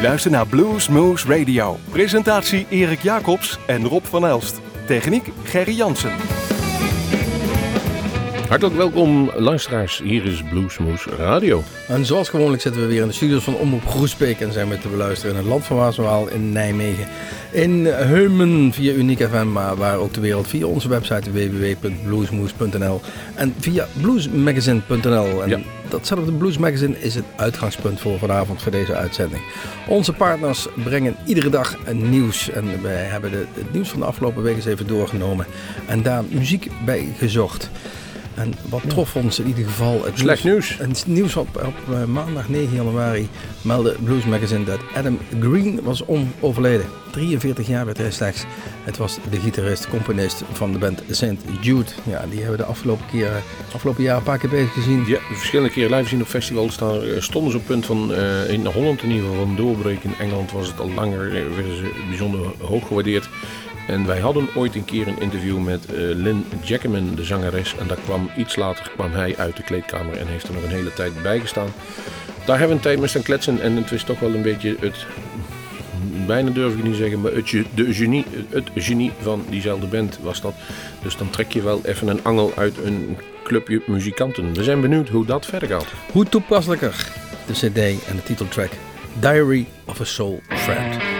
U luistert naar Blues Moose Radio. Presentatie Erik Jacobs en Rob van Elst. Techniek Gerry Jansen. Hartelijk welkom luisteraars, hier is Bluesmoes Radio. En zoals gewoonlijk zitten we weer in de studios van Omroep Groesbeek en zijn we te beluisteren in het land van Waaswaal in Nijmegen. In Heumen via Uniek FM, maar waar ook de wereld via onze website www.bluesmoes.nl en via bluesmagazine.nl. En Ja. datzelfde Blues Magazine is het uitgangspunt voor vanavond voor deze uitzending. Onze partners brengen iedere dag een nieuws en wij hebben de, het nieuws van de afgelopen week eens even doorgenomen en daar muziek bij gezocht. En wat trof ons in ieder geval... Het Slecht nieuws. Het nieuws op, op eh, maandag 9 januari meldde Blues Magazine dat Adam Green was overleden. 43 jaar werd hij slechts. Het was de gitarist, componist van de band St. Jude. Ja, die hebben we de afgelopen, keer, afgelopen jaar een paar keer bezig gezien. Ja, verschillende keren live zien op festivals. Daar eh, stonden ze op punt van, eh, in Holland in ieder geval, van doorbreken. In Engeland was het al langer, eh, werden ze bijzonder hoog gewaardeerd. En wij hadden ooit een keer een interview met eh, Lynn Jackeman, de zangeres. En daar kwam iets later kwam hij uit de kleedkamer en heeft er nog een hele tijd bij gestaan. Daar hebben we een tijd mee staan kletsen en het was toch wel een beetje het, bijna durf ik niet zeggen, maar het, de genie, het genie van diezelfde band was dat. Dus dan trek je wel even een angel uit een clubje muzikanten. We zijn benieuwd hoe dat verder gaat. Hoe toepasselijker de cd en de titeltrack Diary of a Soul Friend.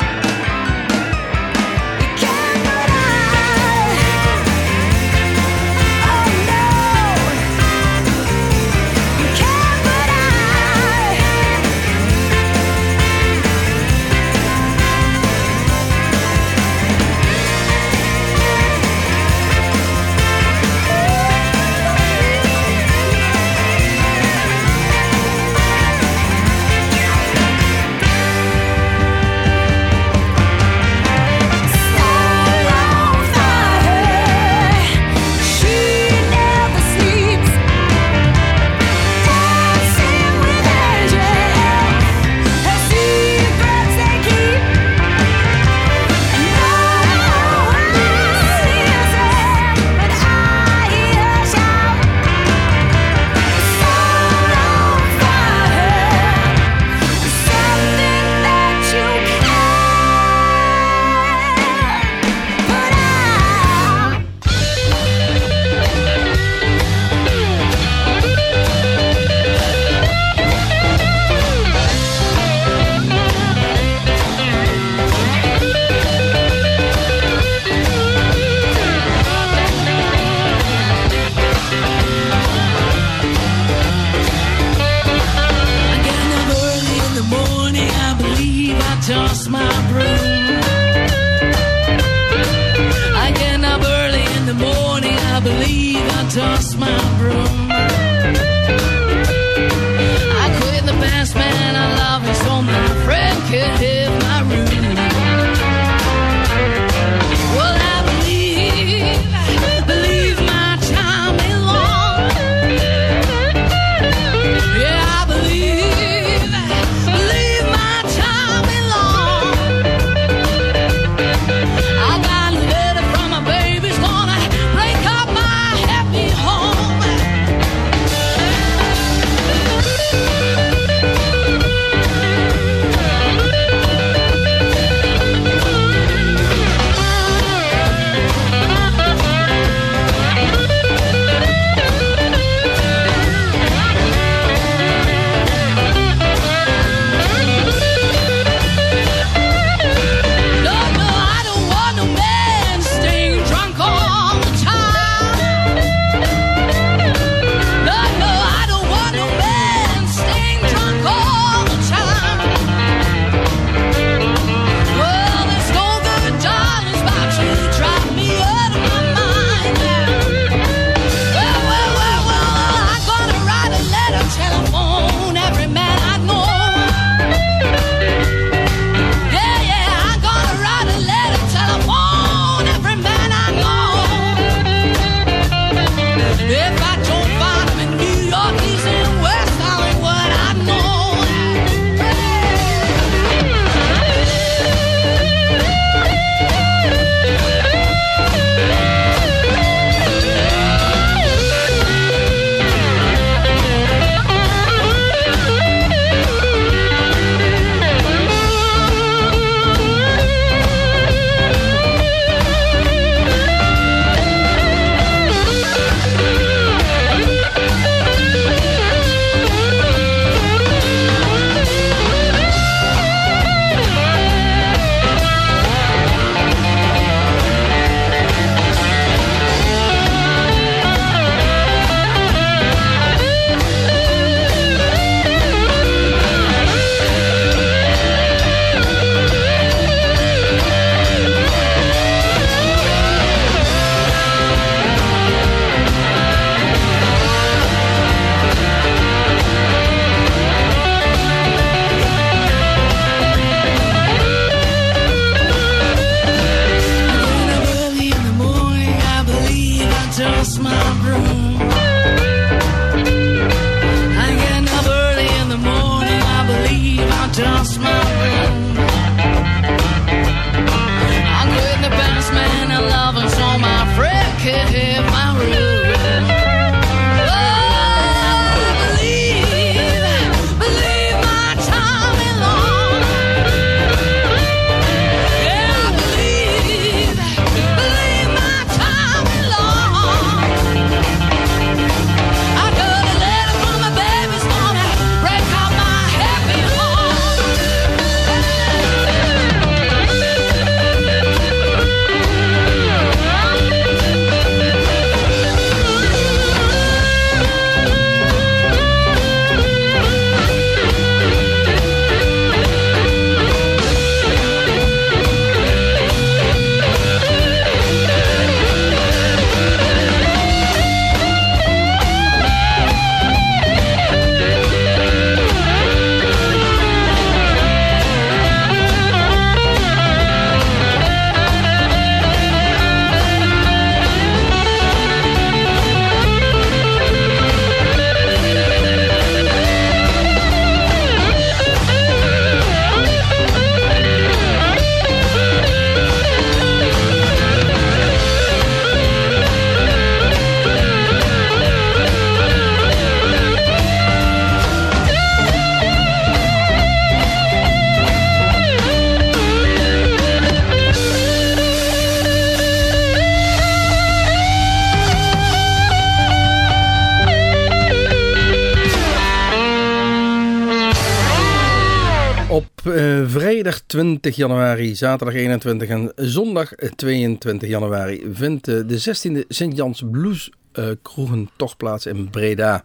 20 januari, zaterdag 21 en zondag 22 januari vindt eh, de 16e Sint-Jans Blues eh, kroegen toch plaats in Breda.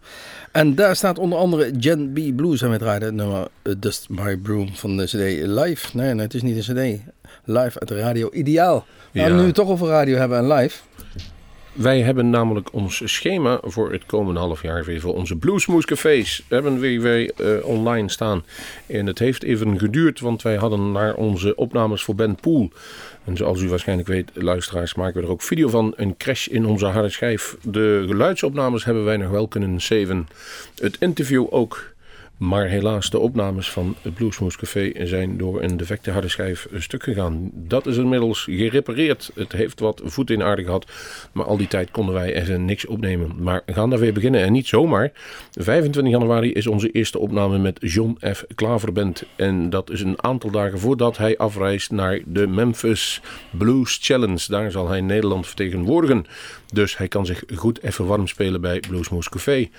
En daar staat onder andere Gen B Blues en we draaien het nummer eh, Dust My Broom van de CD live. Nee, het is niet een CD. Live uit de radio, ideaal. Ja. Nou, nu we het toch over radio hebben en live. Wij hebben namelijk ons schema voor het komende half jaar weer voor onze Bluesmoes cafés hebben we weer eh, online staan. En het heeft even geduurd, want wij hadden naar onze opnames voor Ben Poel. En zoals u waarschijnlijk weet, luisteraars, maken we er ook video van. Een crash in onze harde schijf. De geluidsopnames hebben wij nog wel kunnen saven. Het interview ook. Maar helaas, de opnames van het Bluesmoes Café zijn door een defecte harde schijf stuk gegaan. Dat is inmiddels gerepareerd. Het heeft wat voet in aarde gehad. Maar al die tijd konden wij er niks opnemen. Maar we gaan daar weer beginnen. En niet zomaar. 25 januari is onze eerste opname met John F. Klaverband. En dat is een aantal dagen voordat hij afreist naar de Memphis Blues Challenge. Daar zal hij Nederland vertegenwoordigen. Dus hij kan zich goed even warm spelen bij Bluesmoes Café.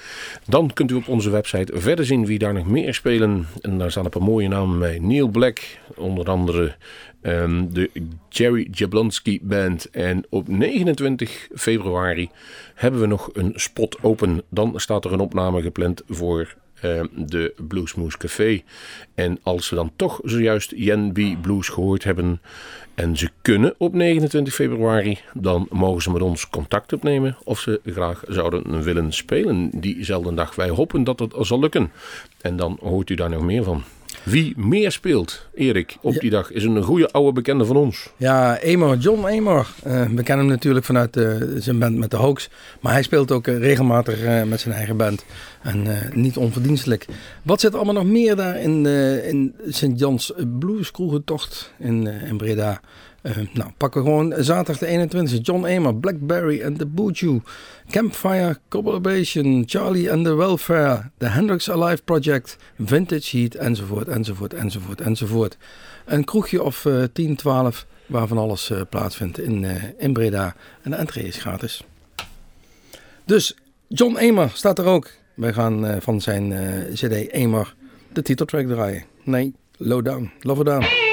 Dan kunt u op onze website verder zien wie daar nog meer spelen. En daar staan een paar mooie namen bij. Neil Black, onder andere ehm, de Jerry Jablonski Band. En op 29 februari hebben we nog een spot open. Dan staat er een opname gepland voor eh, de Bluesmoes Café. En als we dan toch zojuist Yen B Blues gehoord hebben en ze kunnen op 29 februari, dan mogen ze met ons contact opnemen of ze graag zouden willen spelen diezelfde dag. Wij hopen dat het zal lukken. En dan hoort u daar nog meer van. Wie meer speelt, Erik, op die dag is een goede oude bekende van ons. Ja, Amor, John Amor. Eh, we kennen hem natuurlijk vanuit eh, zijn band met de Hoax. Maar hij speelt ook eh, regelmatig met zijn eigen band. En niet onverdienstelijk. Wat zit allemaal nog meer daar in, in St. Jans Blues Kroegentocht in, in Breda? Eh, nou, pakken we gewoon zaterdag de 21 John Amor, Blackberry and the Boojoo, Campfire, Collaboration, Charlie and the Welfare, The Hendrix Alive Project, Vintage Heat, enzovoort, enzovoort, enzovoort, enzovoort. Een kroegje of eh 10, 12 waarvan alles eh, plaatsvindt in, in Breda. En de entree is gratis. Dus John Amor staat er ook. Wij gaan van zijn CD Amor de titeltrack draaien. Nee, Low Down, Love Down.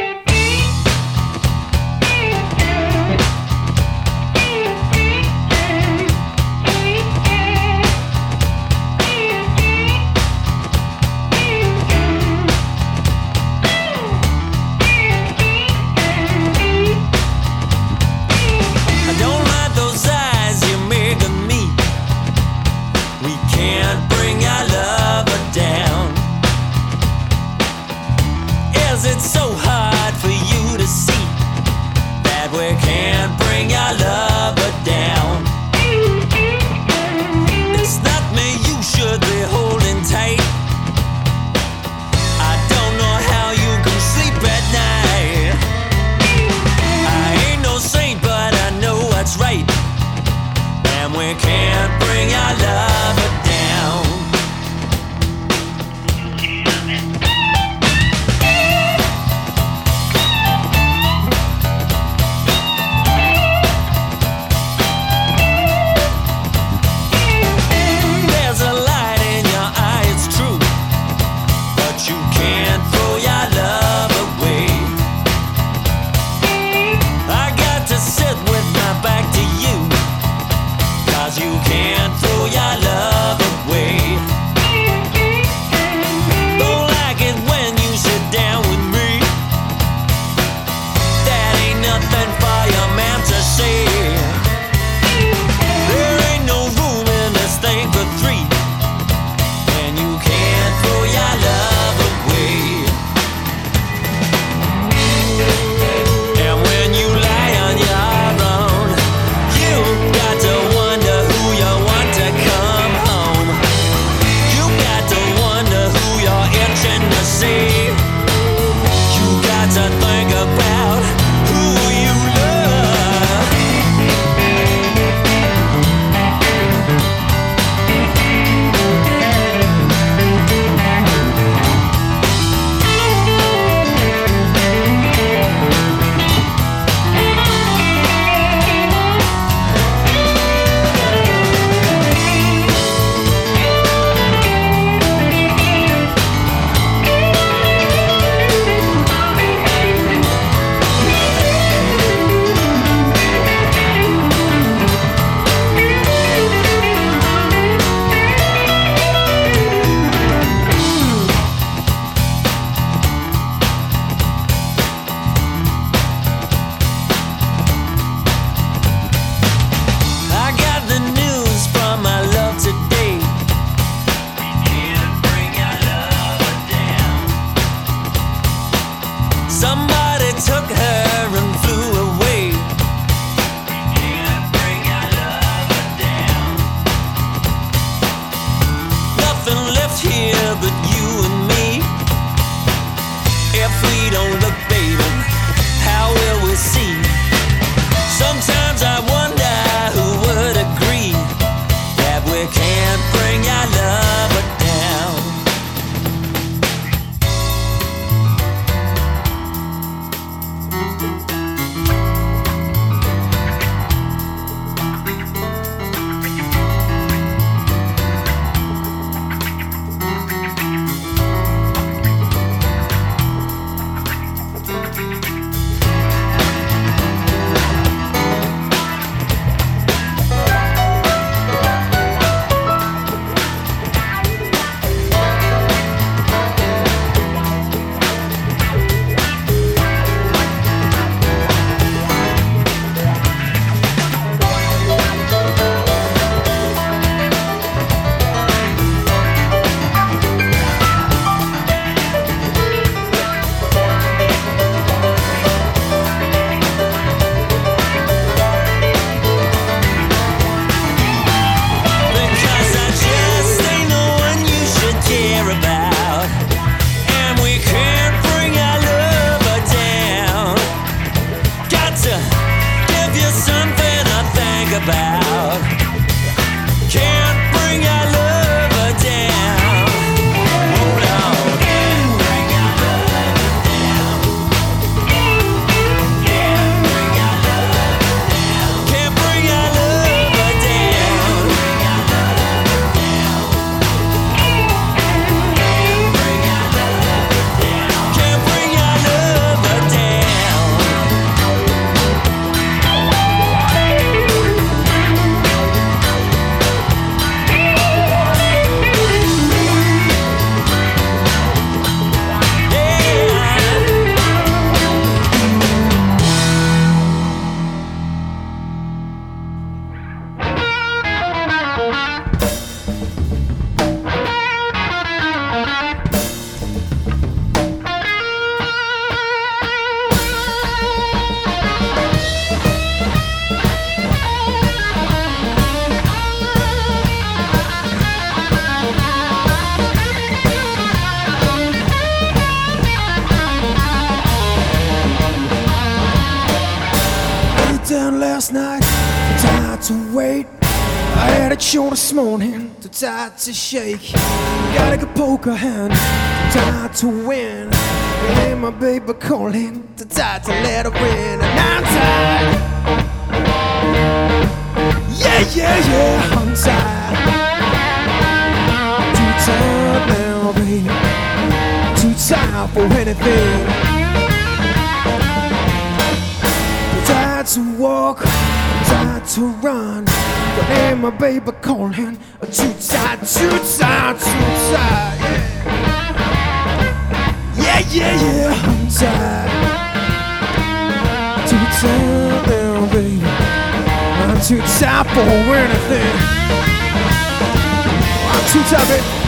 To shake. Got a good poker hand, tired to win. Hey, my baby calling, too tired to let her win. And I'm tired. Yeah, yeah, yeah, I'm tired. Too tired now, baby. Too tired for anything. tired to walk, tired to run. But ain't my baby calling. Too tired, too tired, too tired. Yeah, yeah, yeah. I'm tired. Too tired now, baby. I'm too tired for anything. I'm too tired, baby.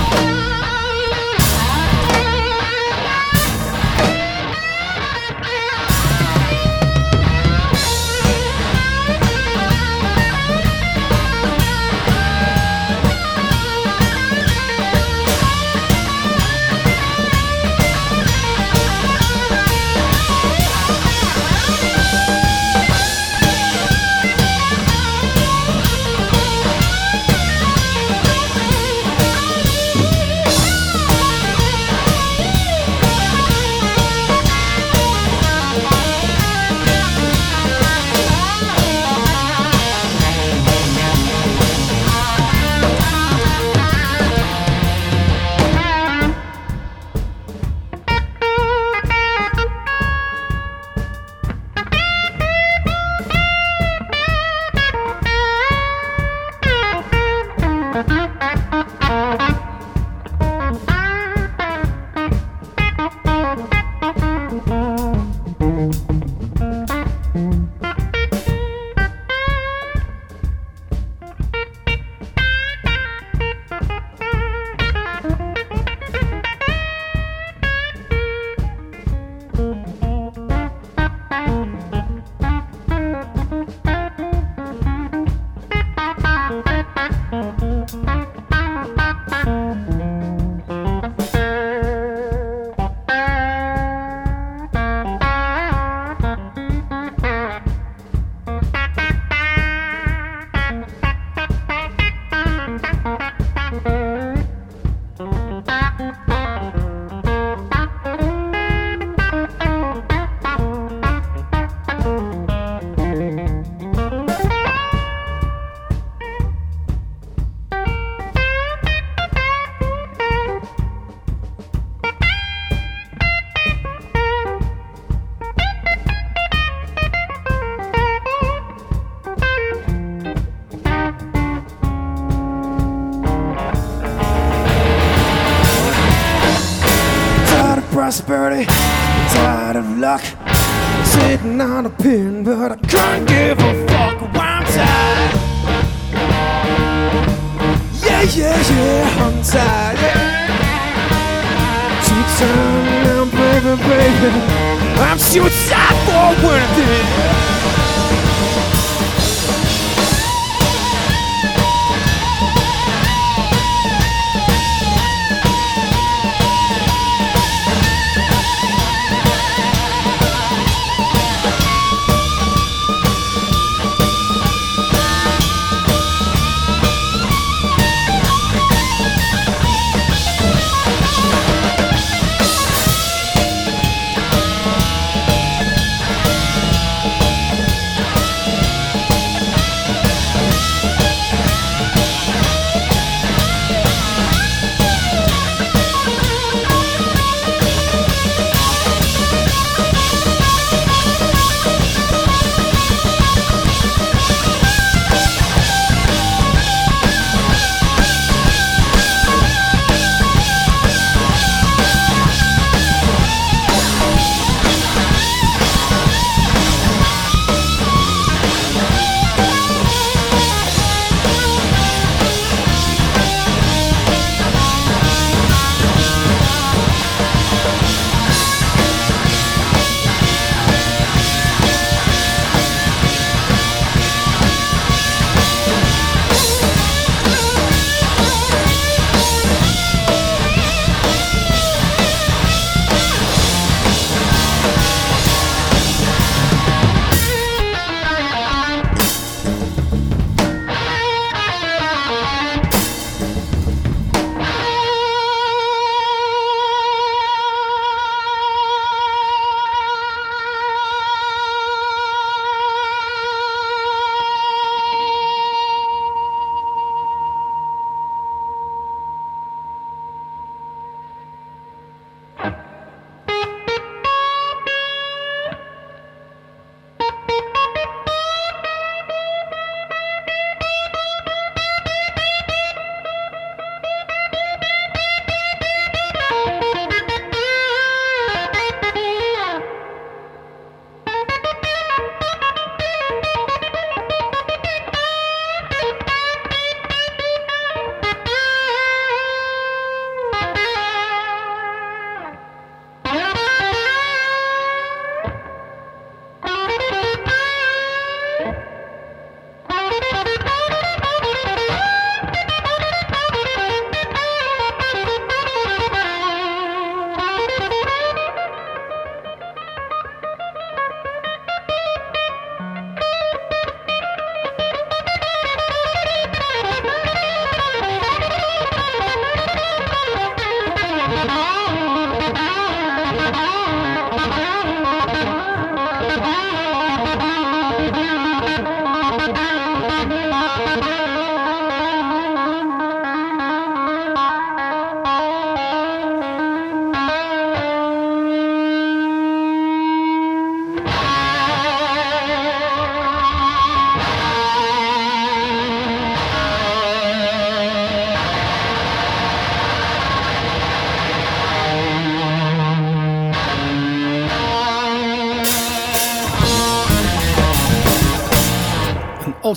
Prosperity, tired of luck. Sitting on a pin, but I can't give a fuck. Why I'm tired. Yeah, yeah, yeah, I'm tired. Yeah. Keep turning down, baby, baby. I'm suicide for anything.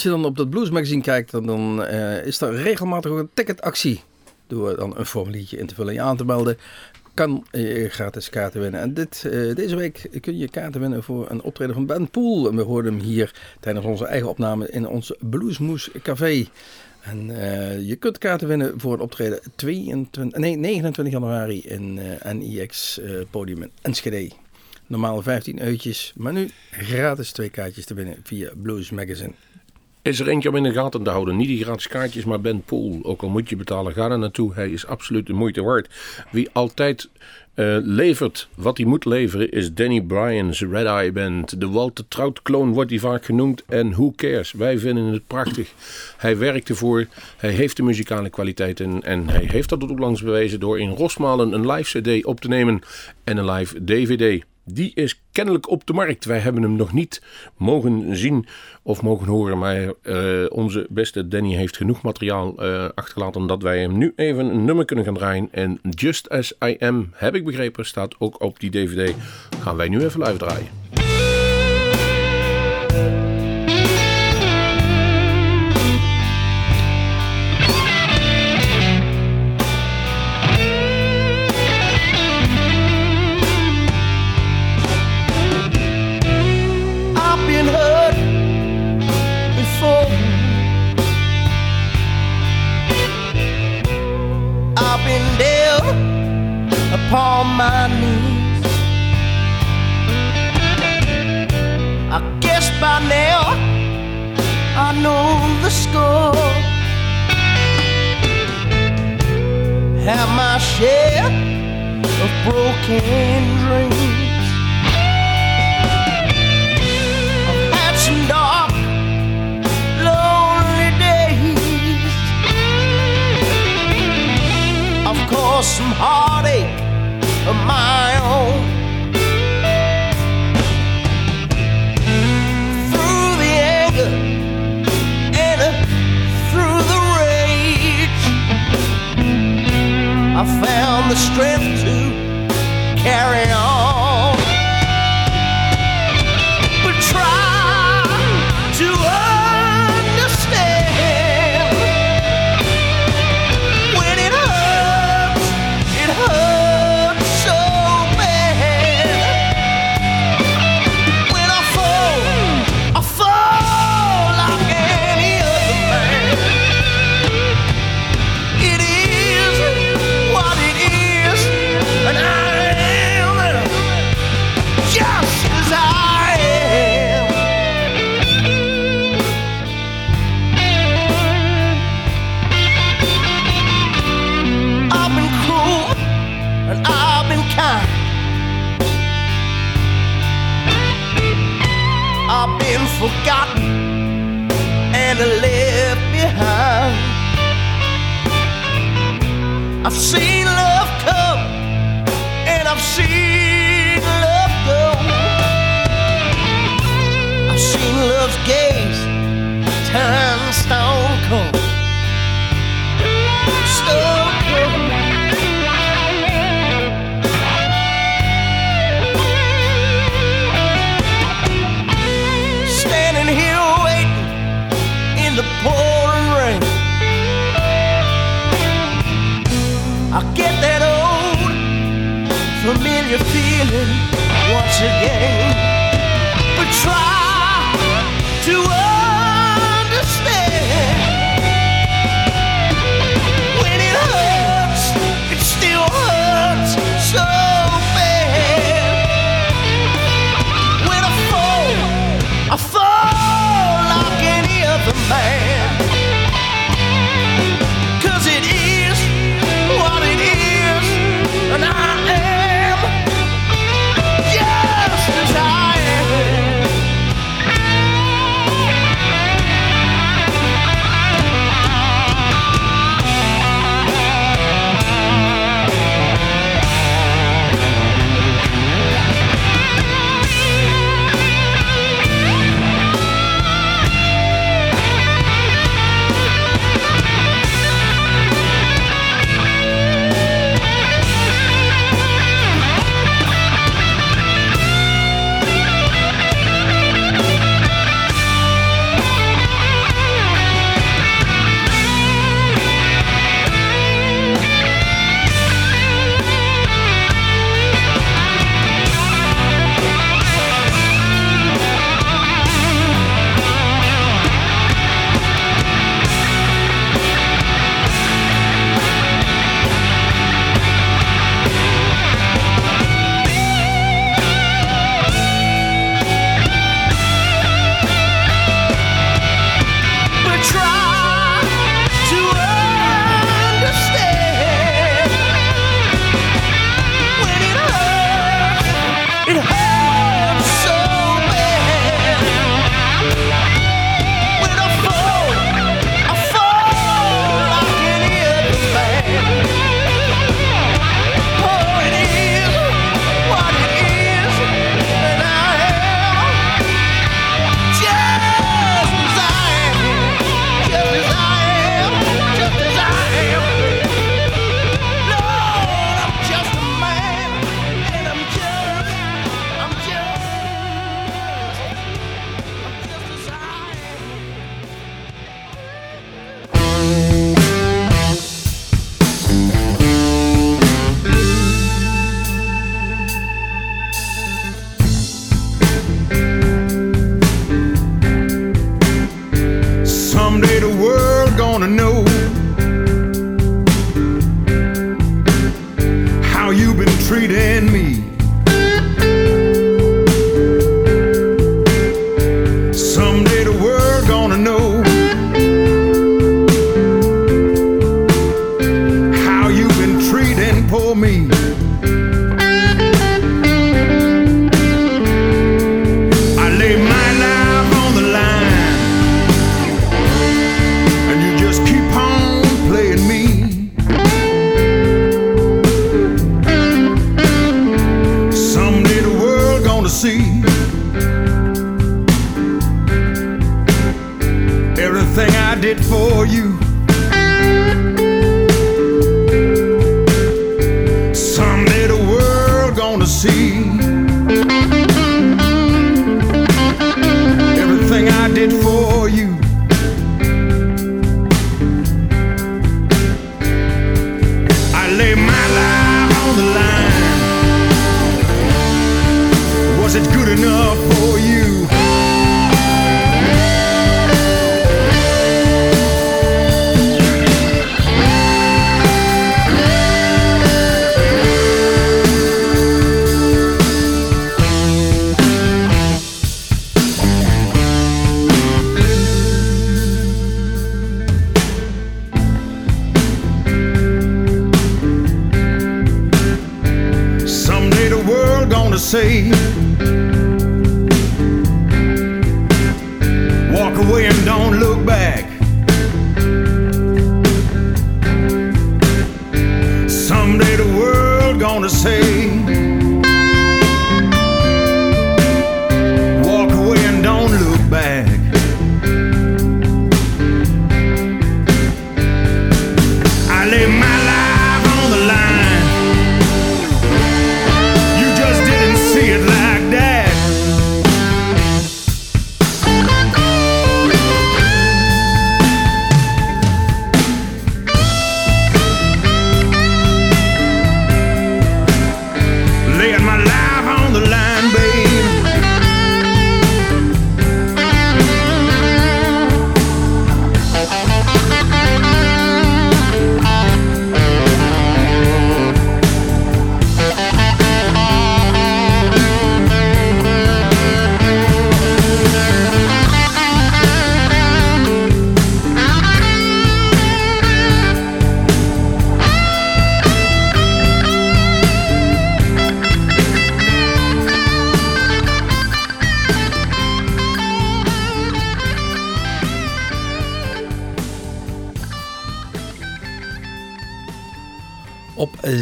Als je dan op dat Blues Magazine kijkt, dan, dan eh, is er regelmatig ook een ticketactie. Door dan een formuliertje in te vullen en je aan te melden, kan je gratis kaarten winnen. En dit, eh, deze week kun je kaarten winnen voor een optreden van Ben Poel. En we hoorden hem hier tijdens onze eigen opname in ons Bluesmoes Café. En eh, je kunt kaarten winnen voor een optreden 22, nee, 29 januari in eh NIX Podium in Enschede. Normaal 15 uitjes, maar nu gratis twee kaartjes te winnen via Blues Magazine. Is er eentje om in de gaten te houden. Niet die gratis kaartjes, maar Ben Poel. Ook al moet je betalen, ga er naartoe. Hij is absoluut de moeite waard. Wie altijd eh, levert wat hij moet leveren is Danny Bryan's Red Eye Band. De Walter Trout kloon wordt hij vaak genoemd. En who cares? Wij vinden het prachtig. Hij werkt ervoor. Hij heeft de muzikale kwaliteit. En, en hij heeft dat ook langs bewezen door in Rosmalen een live cd op te nemen. En een live dvd. Die is kennelijk op de markt. Wij hebben hem nog niet mogen zien of mogen horen. Maar eh, onze beste Danny heeft genoeg materiaal eh, achtergelaten dat wij hem nu even een nummer kunnen gaan draaien. En Just As I Am, heb ik begrepen, staat ook op die DVD. Gaan wij nu even live draaien. Upon my knees. I guess by now I know the score. Have my share of broken dreams. had some dark, lonely days. Of course, some heartache of my own. Through the anger and through the rage, I found the strength to carry on I've seen love come and I've seen once again. But try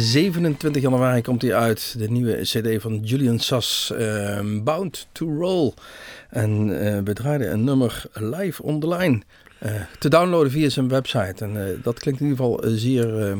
27 januari komt hij uit, de nieuwe CD van Julian Sass, ehm, Bound to Roll. En eh, we draaiden een nummer live on the line. eh, te downloaden via zijn website. En eh, dat klinkt in ieder geval zeer,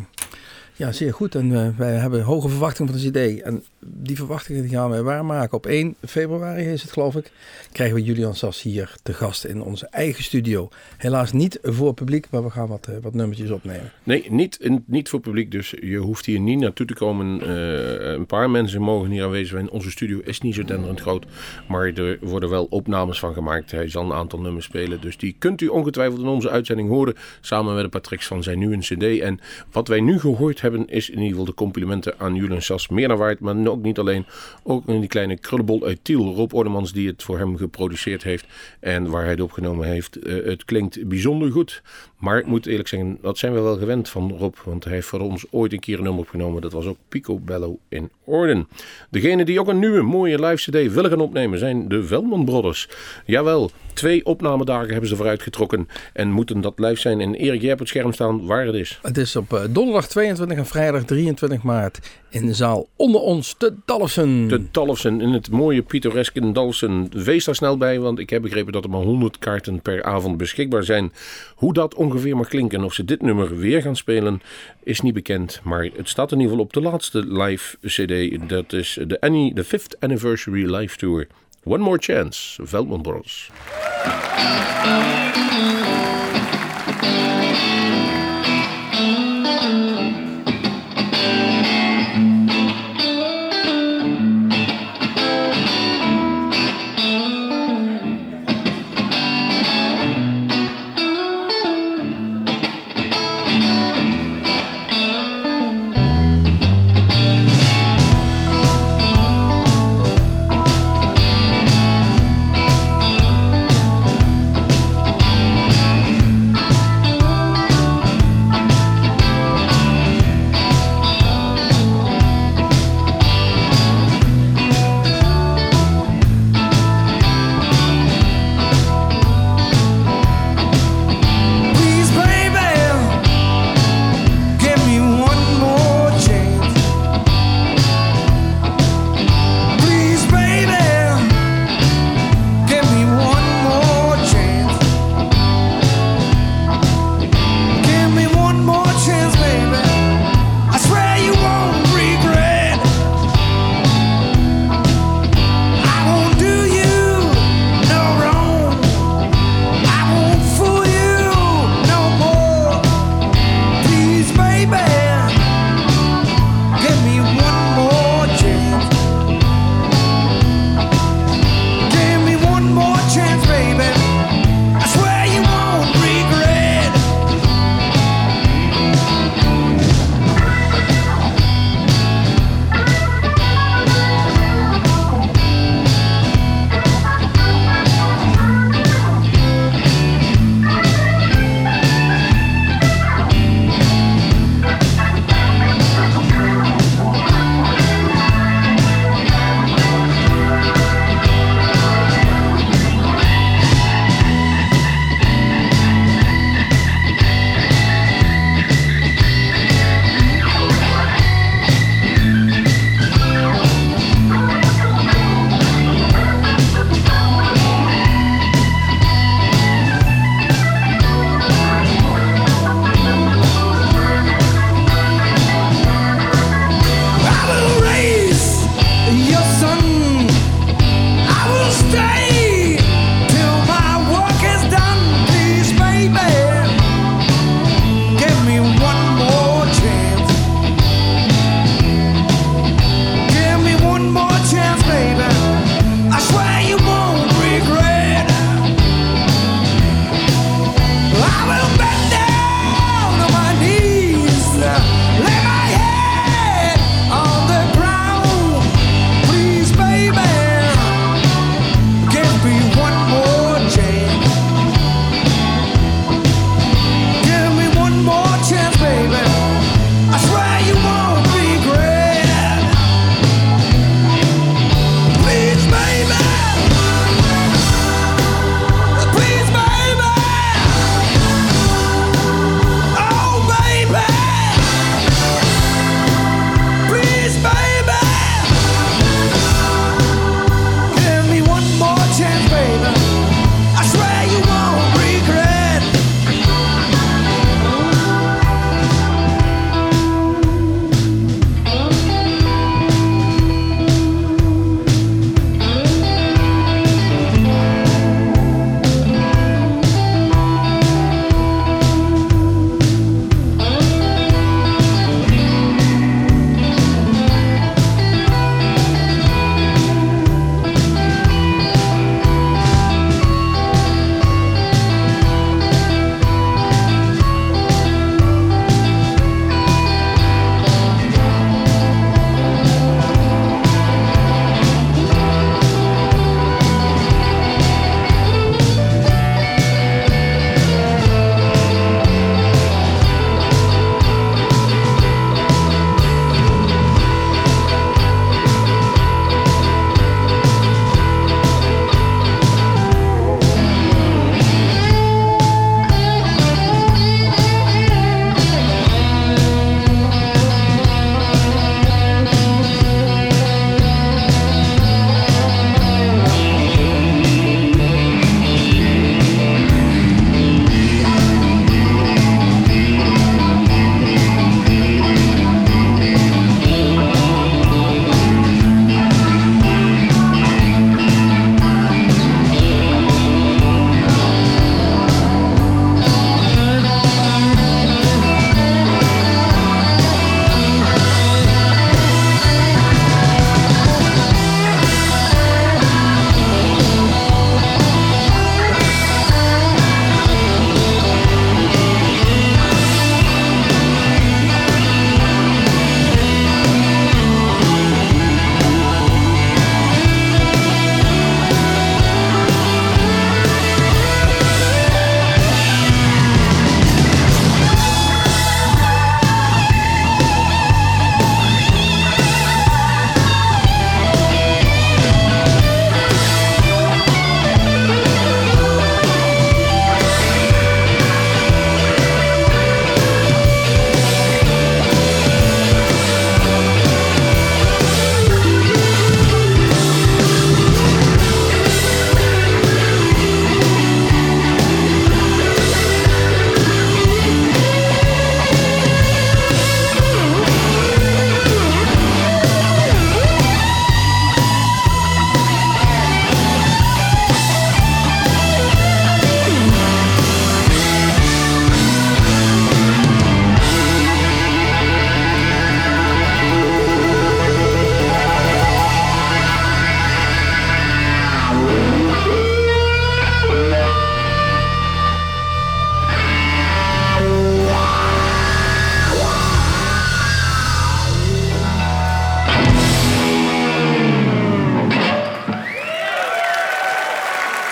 ja, zeer goed. En wij hebben hoge verwachtingen van de CD. En die verwachtingen die gaan wij waarmaken. Op 1 februari is het geloof ik. Krijgen we Julian Sass hier te gast in onze eigen studio. Helaas niet voor publiek, maar we gaan wat, eh, wat nummertjes opnemen. Nee, niet, niet voor publiek. Dus je hoeft hier niet naartoe te komen. Eh, een paar mensen mogen hier aanwezig zijn. Onze studio is niet zo denderend groot. Maar er worden wel opnames van gemaakt. Hij zal een aantal nummers spelen. Dus die kunt u ongetwijfeld in onze uitzending horen. Samen met een paar van zijn nieuwe cd. En wat wij nu gehoord hebben is in ieder geval de complimenten aan Julian Sas meer dan waard. Maar ook niet alleen. Ook in die kleine krullenbol uit Tiel. Rob Ordemans die het voor hem geproduceerd heeft. En waar hij het opgenomen heeft. Eh, het klinkt bijzonder goed. Maar ik moet eerlijk zeggen, dat zijn we wel gewend van Rob. Want hij heeft voor ons ooit een keer een nummer opgenomen. Dat was ook Picobello in Orden. Degene die ook een nieuwe mooie live cd willen gaan opnemen zijn de Velman Brothers. Jawel, twee opnamedagen hebben ze vooruit getrokken. En moeten dat live zijn. En Erik, jij hebt op het scherm staan waar het is. Het is op eh, donderdag 22 en vrijdag 23 maart in de zaal onder ons te Dalfsen. De Dalfsen in het mooie pittoreske Dalfsen. Wees daar snel bij, want ik heb begrepen dat er maar 100 kaarten per avond beschikbaar zijn. Hoe dat ongeveer mag klinken en of ze dit nummer weer gaan spelen, is niet bekend. Maar het staat in ieder geval op de laatste live CD. Dat is de Annie, de 5th Anniversary Live Tour. One More Chance, Veldman Brothers.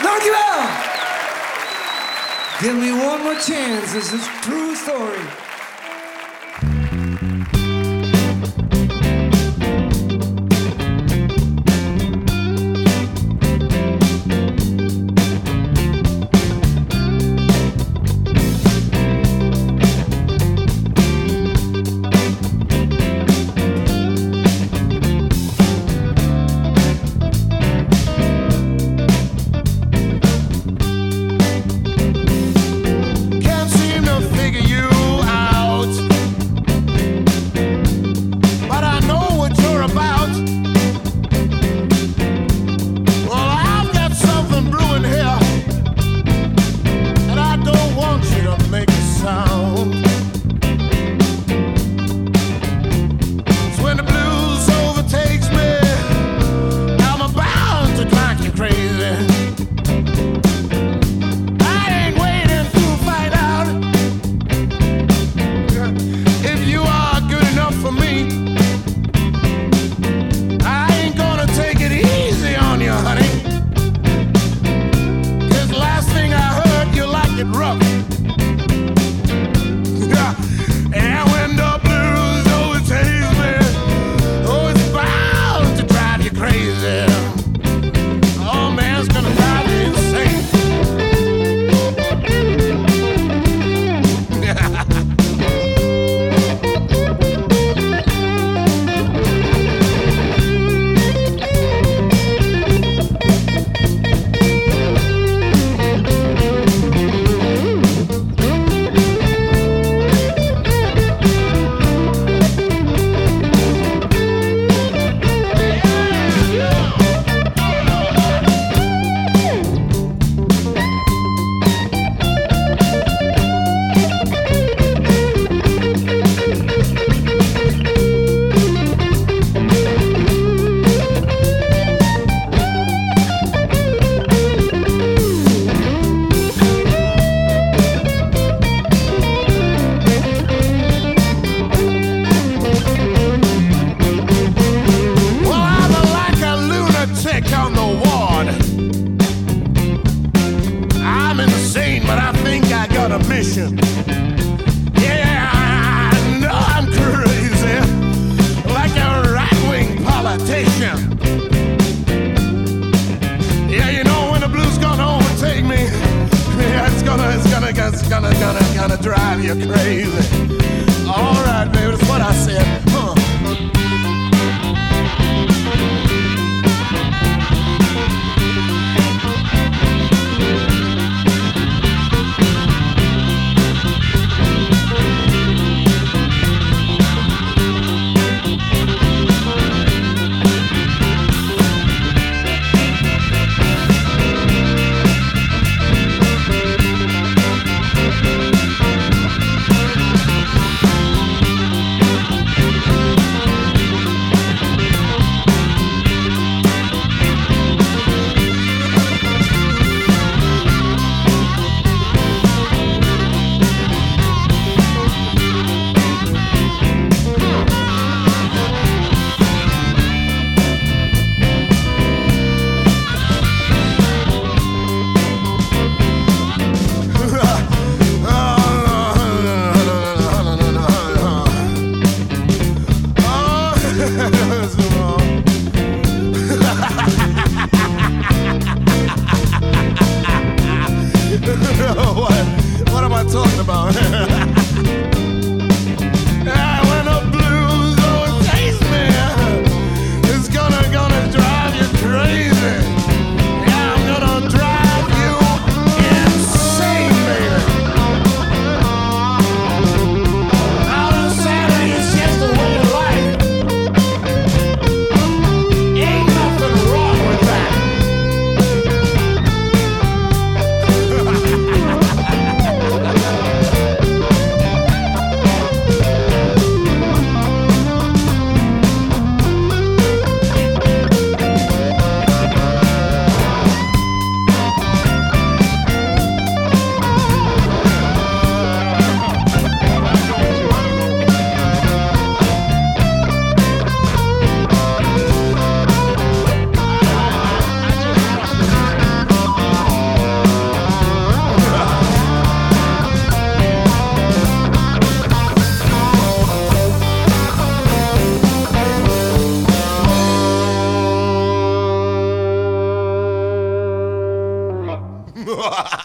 Dankjewel! Give me one more chance. This is true story.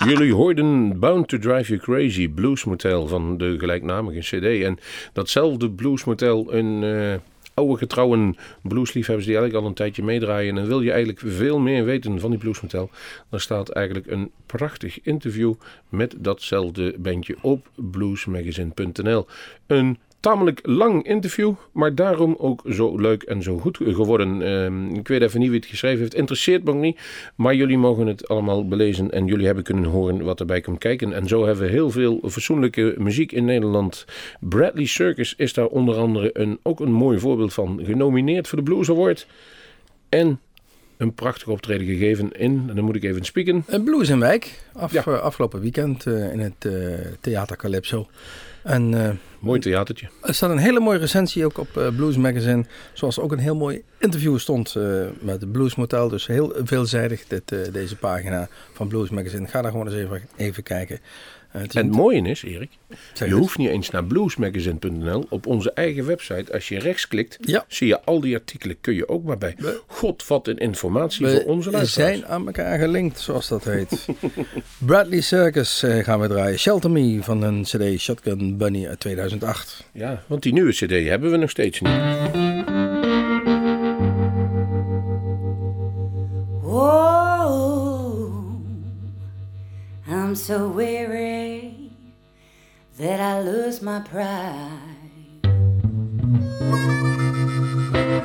Jullie hoorden Bound to Drive You Crazy, Blues Motel van de gelijknamige CD. En datzelfde Blues Motel, een eh, oude getrouwe bluesliefhebbers die eigenlijk al een tijdje meedraaien. En wil je eigenlijk veel meer weten van die Blues Motel, dan staat eigenlijk een prachtig interview met datzelfde bandje op bluesmagazine.nl. Een tamelijk lang interview, maar daarom ook zo leuk en zo goed geworden. Ehm, ik weet even niet wie het geschreven heeft, interesseert me ook niet. Maar jullie mogen het allemaal belezen en jullie hebben kunnen horen wat erbij komt kijken. En zo hebben we heel veel fatsoenlijke muziek in Nederland. Bradley Circus is daar onder andere een, ook een mooi voorbeeld van. Genomineerd voor de Blues Award. En een prachtig optreden gegeven in, en dan moet ik even spieken. Een Blues in Wijk, af, Ja. eh, afgelopen weekend eh, in het eh, Theater Calypso. En eh, Mooi theatertje. er staat een hele mooie recensie ook op eh, Blues Magazine. Zoals ook een heel mooi interview stond eh, met het Blues Motel. Dus heel veelzijdig dit, deze pagina van Blues Magazine. Ga daar gewoon eens even, even kijken. Het En het mooie is, Erik, zeg je het. hoeft niet eens naar bluesmagazine.nl. Op onze eigen website, als je rechts klikt, Ja. zie je al die artikelen. Kun je ook maar bij. God, wat een informatie voor onze We luisteraars. zijn aan elkaar gelinkt, zoals dat heet. Bradley Circus eh, gaan we draaien. Shelter Me van een cd Shotgun Bunny uit 2008. Ja, want die nieuwe cd hebben we nog steeds niet. Oh, I'm so weary that I lose my pride.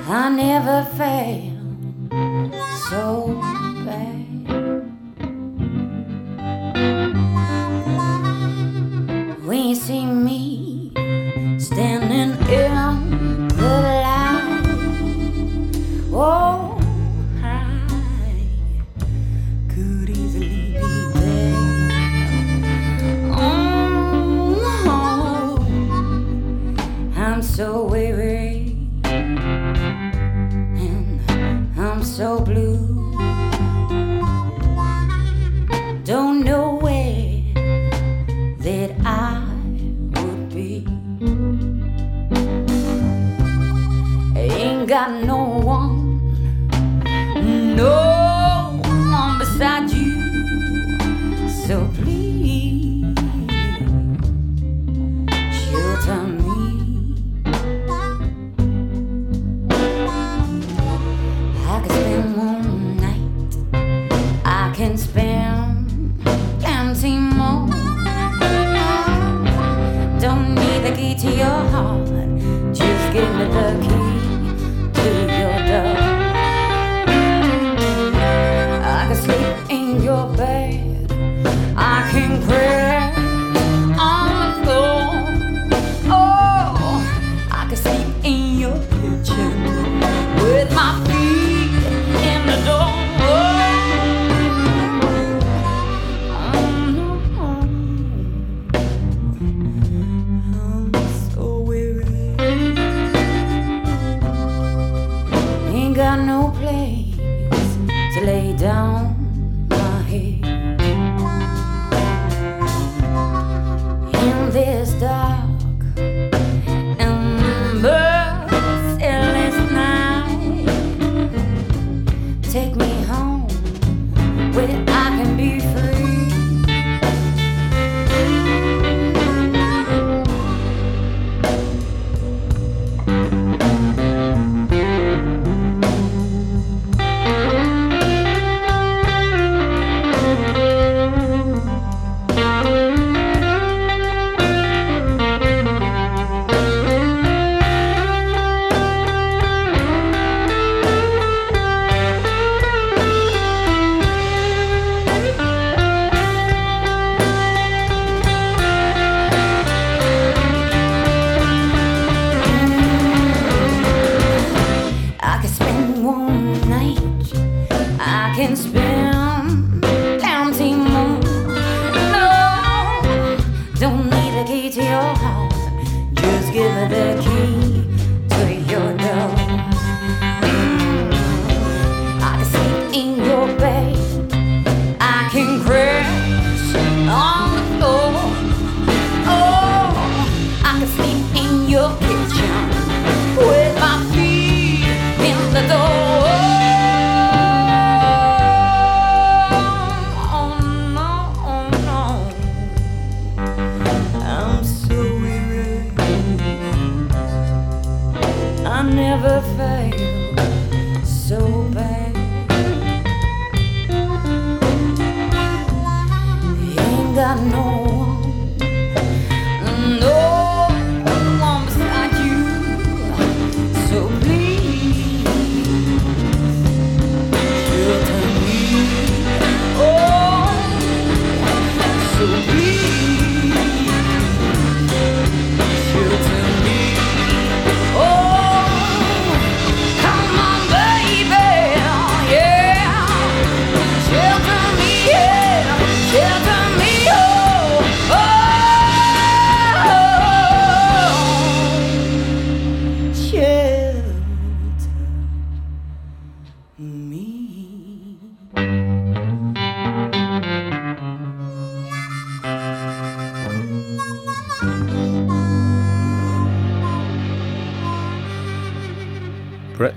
I never failed so bad. When you see me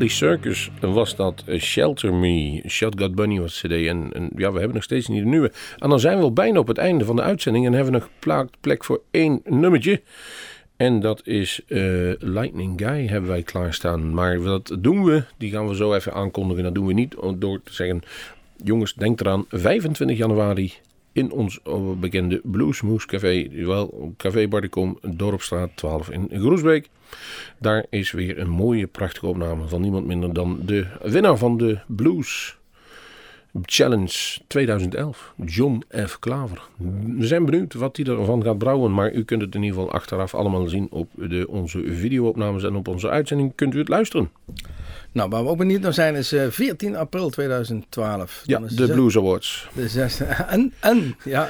Bradley Circus was dat eh, Shelter Me, Shotgun Bunny was CD. En, en ja, we hebben nog steeds niet de nieuwe. En dan zijn we al bijna op het einde van de uitzending en hebben we nog plek voor één nummertje. En dat is eh, Lightning Guy hebben wij klaarstaan. Maar wat doen we? Die gaan we zo even aankondigen. Dat doen we niet door te zeggen... Jongens, denk eraan, 25 januari in ons eh, bekende Bluesmoose Café. Wel, Café Bardicom, Dorpstraat 12 in Groesbeek. Daar is weer een mooie, prachtige opname van niemand minder dan de winnaar van de Blues Challenge 2011, John F. Klaver. We zijn benieuwd wat hij ervan gaat brouwen, maar u kunt het in ieder geval achteraf allemaal zien op de, onze videoopnames en op onze uitzending kunt u het luisteren. Nou, waar we ook benieuwd naar zijn is eh, 14 april 2012. Ja, is de Blues Awards. De zesde, en, en ja,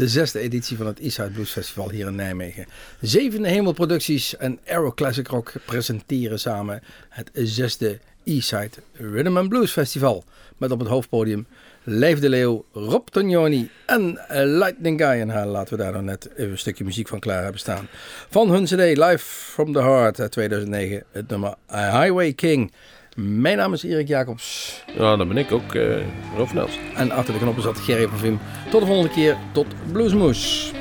de zesde editie van het Eastside Blues Festival hier in Nijmegen. Zevende Hemelproducties en Aero Classic Rock presenteren samen het zesde Eastside Rhythm and Blues Festival. Met op het hoofdpodium Leif de Leeuw, Rob Tognoni en eh, Lightning Guy. En haar laten we daar dan net even een stukje muziek van klaar hebben staan. Van hun cd Live from the Heart uit 2009, het nummer Highway King. Mijn naam is Erik Jacobs. Ja, dat ben ik ook, eh Rob van Els. En achter de knoppen zat Gerry van Vim. Tot de volgende keer. Tot Bluesmoes.